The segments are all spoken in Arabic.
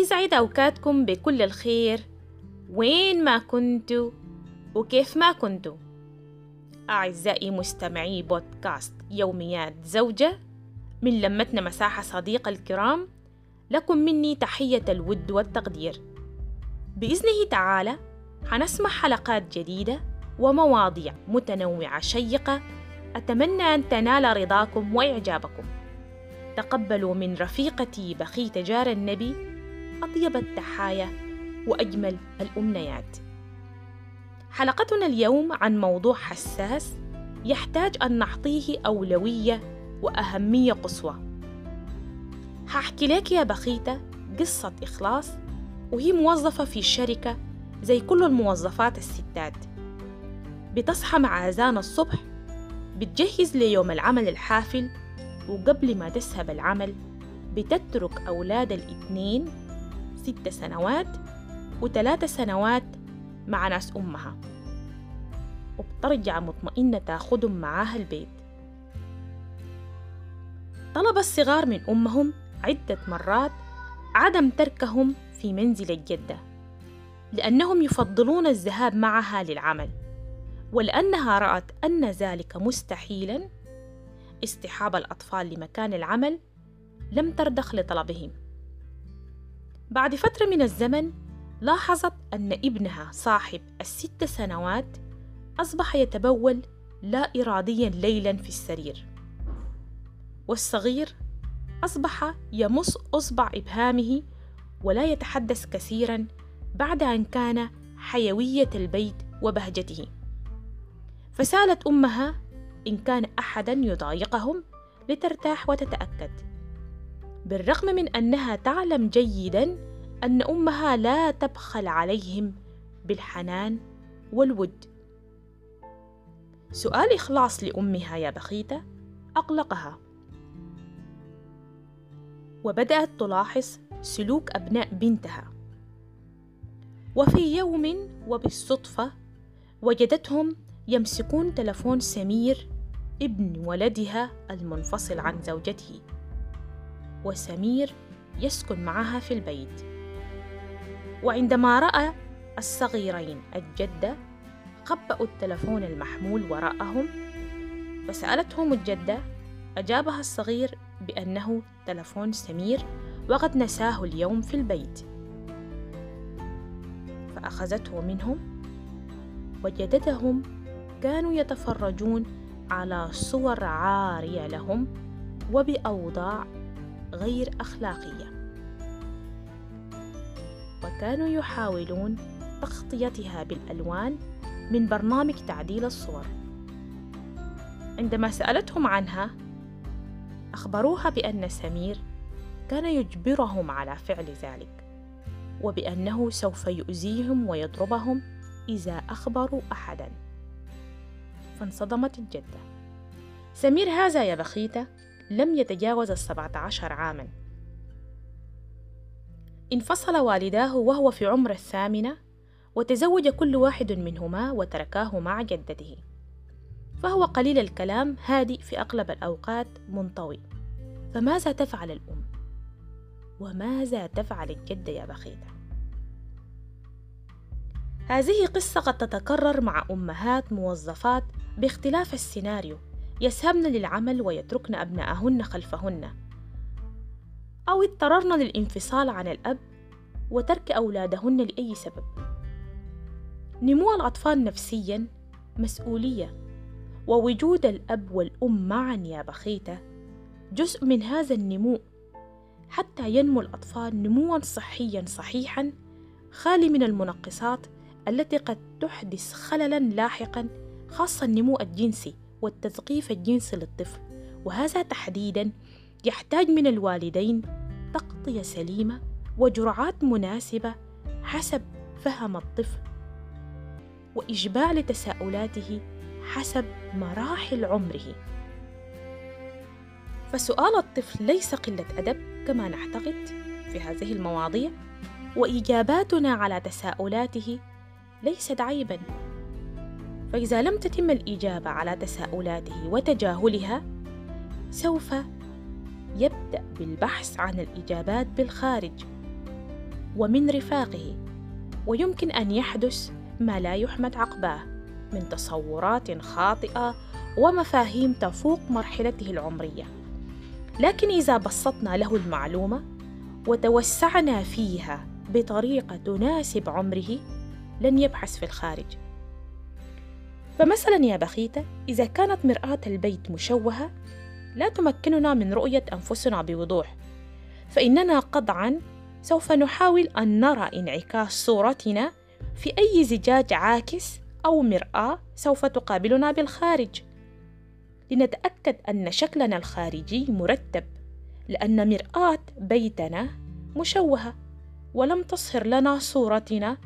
يسعد أوقاتكم بكل الخير. وين ما كنتوا وكيف ما كنتوا. أعزائي مستمعي بودكاست يوميات زوجة من لمتنا مساحة صديقة الكرام لكم مني تحية الود والتقدير. بإذنه تعالى حنسمع حلقات جديدة ومواضيع متنوعة شيقة. أتمنى أن تنال رضاكم وإعجابكم. تقبلوا من رفيقتي بخيت جار النبي أطيب التحايا وأجمل الأمنيات. حلقتنا اليوم عن موضوع حساس يحتاج أن نعطيه أولوية وأهمية قصوى. هحكي لك يا بخيتة قصة إخلاص وهي موظفة في الشركة زي كل الموظفات الستات. بتصحى مع أذان الصبح بتجهز ليوم العمل الحافل وقبل ما تسهب العمل بتترك أولاد الإثنين ست سنوات وثلاث سنوات مع ناس أمها. وبترجع مطمئنة تاخدهم معاها البيت. طلب الصغار من أمهم عدة مرات عدم تركهم في منزل الجدة لأنهم يفضلون الذهاب معها للعمل ولأنها رأت أن ذلك مستحيلا. اصطحاب الأطفال لمكان العمل لم ترضخ لطلبهم بعد فترة من الزمن لاحظت أن ابنها صاحب الست سنوات أصبح يتبول لا إراديا ليلا في السرير والصغير أصبح يمص أصبع إبهامه ولا يتحدث كثيرا بعد أن كان حيوية البيت وبهجته. فسألت أمها إن كان أحدا يضايقهم لترتاح وتتأكد. بالرغم من أنها تعلم جيدا أن أمها لا تبخل عليهم بالحنان والود. سؤال إخلاص لأمها يا بخيتة أقلقها. وبدأت تلاحظ سلوك أبناء بنتها. وفي يوم وبالصدفة وجدتهم يمسكون تلفون سمير ابن ولدها المنفصل عن زوجته. وسمير يسكن معها في البيت. وعندما رأى الصغيرين الجده خبأوا التلفون المحمول وراءهم فسألتهم الجدة أجابها الصغير بأنه تلفون سمير وقد نساه اليوم في البيت. فأخذته منهم وجدتهم كانوا يتفرجون على صور عارية لهم وبأوضاع غير أخلاقية. وكانوا يحاولون تغطيتها بالألوان من برنامج تعديل الصور. عندما سألتهم عنها أخبروها بأن سمير كان يجبرهم على فعل ذلك وبأنه سوف يؤذيهم ويضربهم إذا أخبروا أحدا. فانصدمت الجدة. سمير هذا يا بخيتة! لم يتجاوز السبعة عشر عاما انفصل والداه وهو في عمر الثامنة وتزوج كل واحد منهما وتركاه مع جدته فهو قليل الكلام هادئ في أغلب الأوقات منطوي فماذا تفعل الأم؟ وماذا تفعل الجدة يا بخيتة؟ هذه قصة قد تتكرر مع أمهات موظفات باختلاف السيناريو يسهبن للعمل ويتركن أبناءهن خلفهن. أو اضطررن للانفصال عن الأب وترك أولادهن لأي سبب. نمو الأطفال نفسيا مسؤولية ووجود الأب والأم معا يا بخيتة. جزء من هذا النمو. حتى ينمو الأطفال نموا صحيا صحيحا خالي من المنقصات التي قد تحدث خللا لاحقا خاصة النمو الجنسي. والتثقيف الجنسي للطفل. وهذا تحديدا يحتاج من الوالدين تغطية سليمة وجرعات مناسبة حسب فهم الطفل وإشباع لتساؤلاته حسب مراحل عمره. فسؤال الطفل ليس قلة أدب كما نعتقد في هذه المواضيع وإجاباتنا على تساؤلاته ليست عيبا فإذا لم تتم الإجابة على تساؤلاته وتجاهلها سوف يبدأ بالبحث عن الإجابات بالخارج ومن رفاقه ويمكن أن يحدث ما لا يحمد عقباه من تصورات خاطئة ومفاهيم تفوق مرحلته العمرية. لكن إذا بسطنا له المعلومة وتوسعنا فيها بطريقة تناسب عمره لن يبحث في الخارج. فمثلا يا بخيتة إذا كانت مرآة البيت مشوهة لا تمكننا من رؤية أنفسنا بوضوح. فإننا قطعا سوف نحاول أن نرى انعكاس صورتنا في أي زجاج عاكس أو مرآة سوف تقابلنا بالخارج. لنتأكد أن شكلنا الخارجي مرتب لأن مرآة بيتنا مشوهة ولم تصهر لنا صورتنا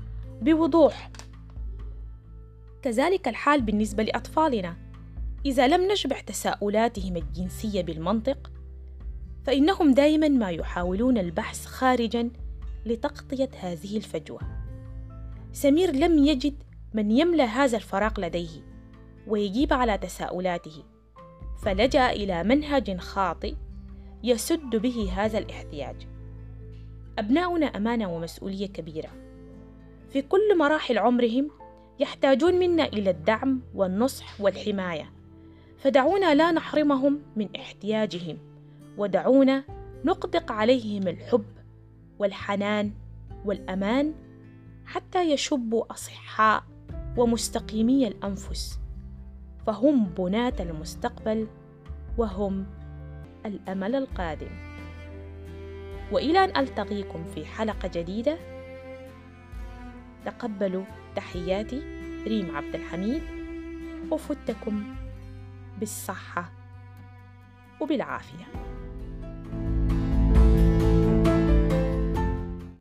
بوضوح. كذلك الحال بالنسبة لأطفالنا. إذا لم نشبع تساؤلاتهم الجنسية بالمنطق فإنهم دائما ما يحاولون البحث خارجا لتغطية هذه الفجوة. سمير لم يجد من يملأ هذا الفراغ لديه ويجيب على تساؤلاته فلجأ إلى منهج خاطئ يسد به هذا الاحتياج. أبناؤنا أمانة ومسؤولية كبيرة. في كل مراحل عمرهم يحتاجون منا إلى الدعم والنصح والحماية. فدعونا لا نحرمهم من احتياجهم ودعونا نقدق عليهم الحب والحنان والأمان حتى يشبوا أصحاء ومستقيمي الأنفس. فهم بناة المستقبل وهم الأمل القادم. وإلى أن ألتقيكم في حلقة جديدة تقبلوا تحياتي ريم عبد الحميد وفتكم بالصحة وبالعافية.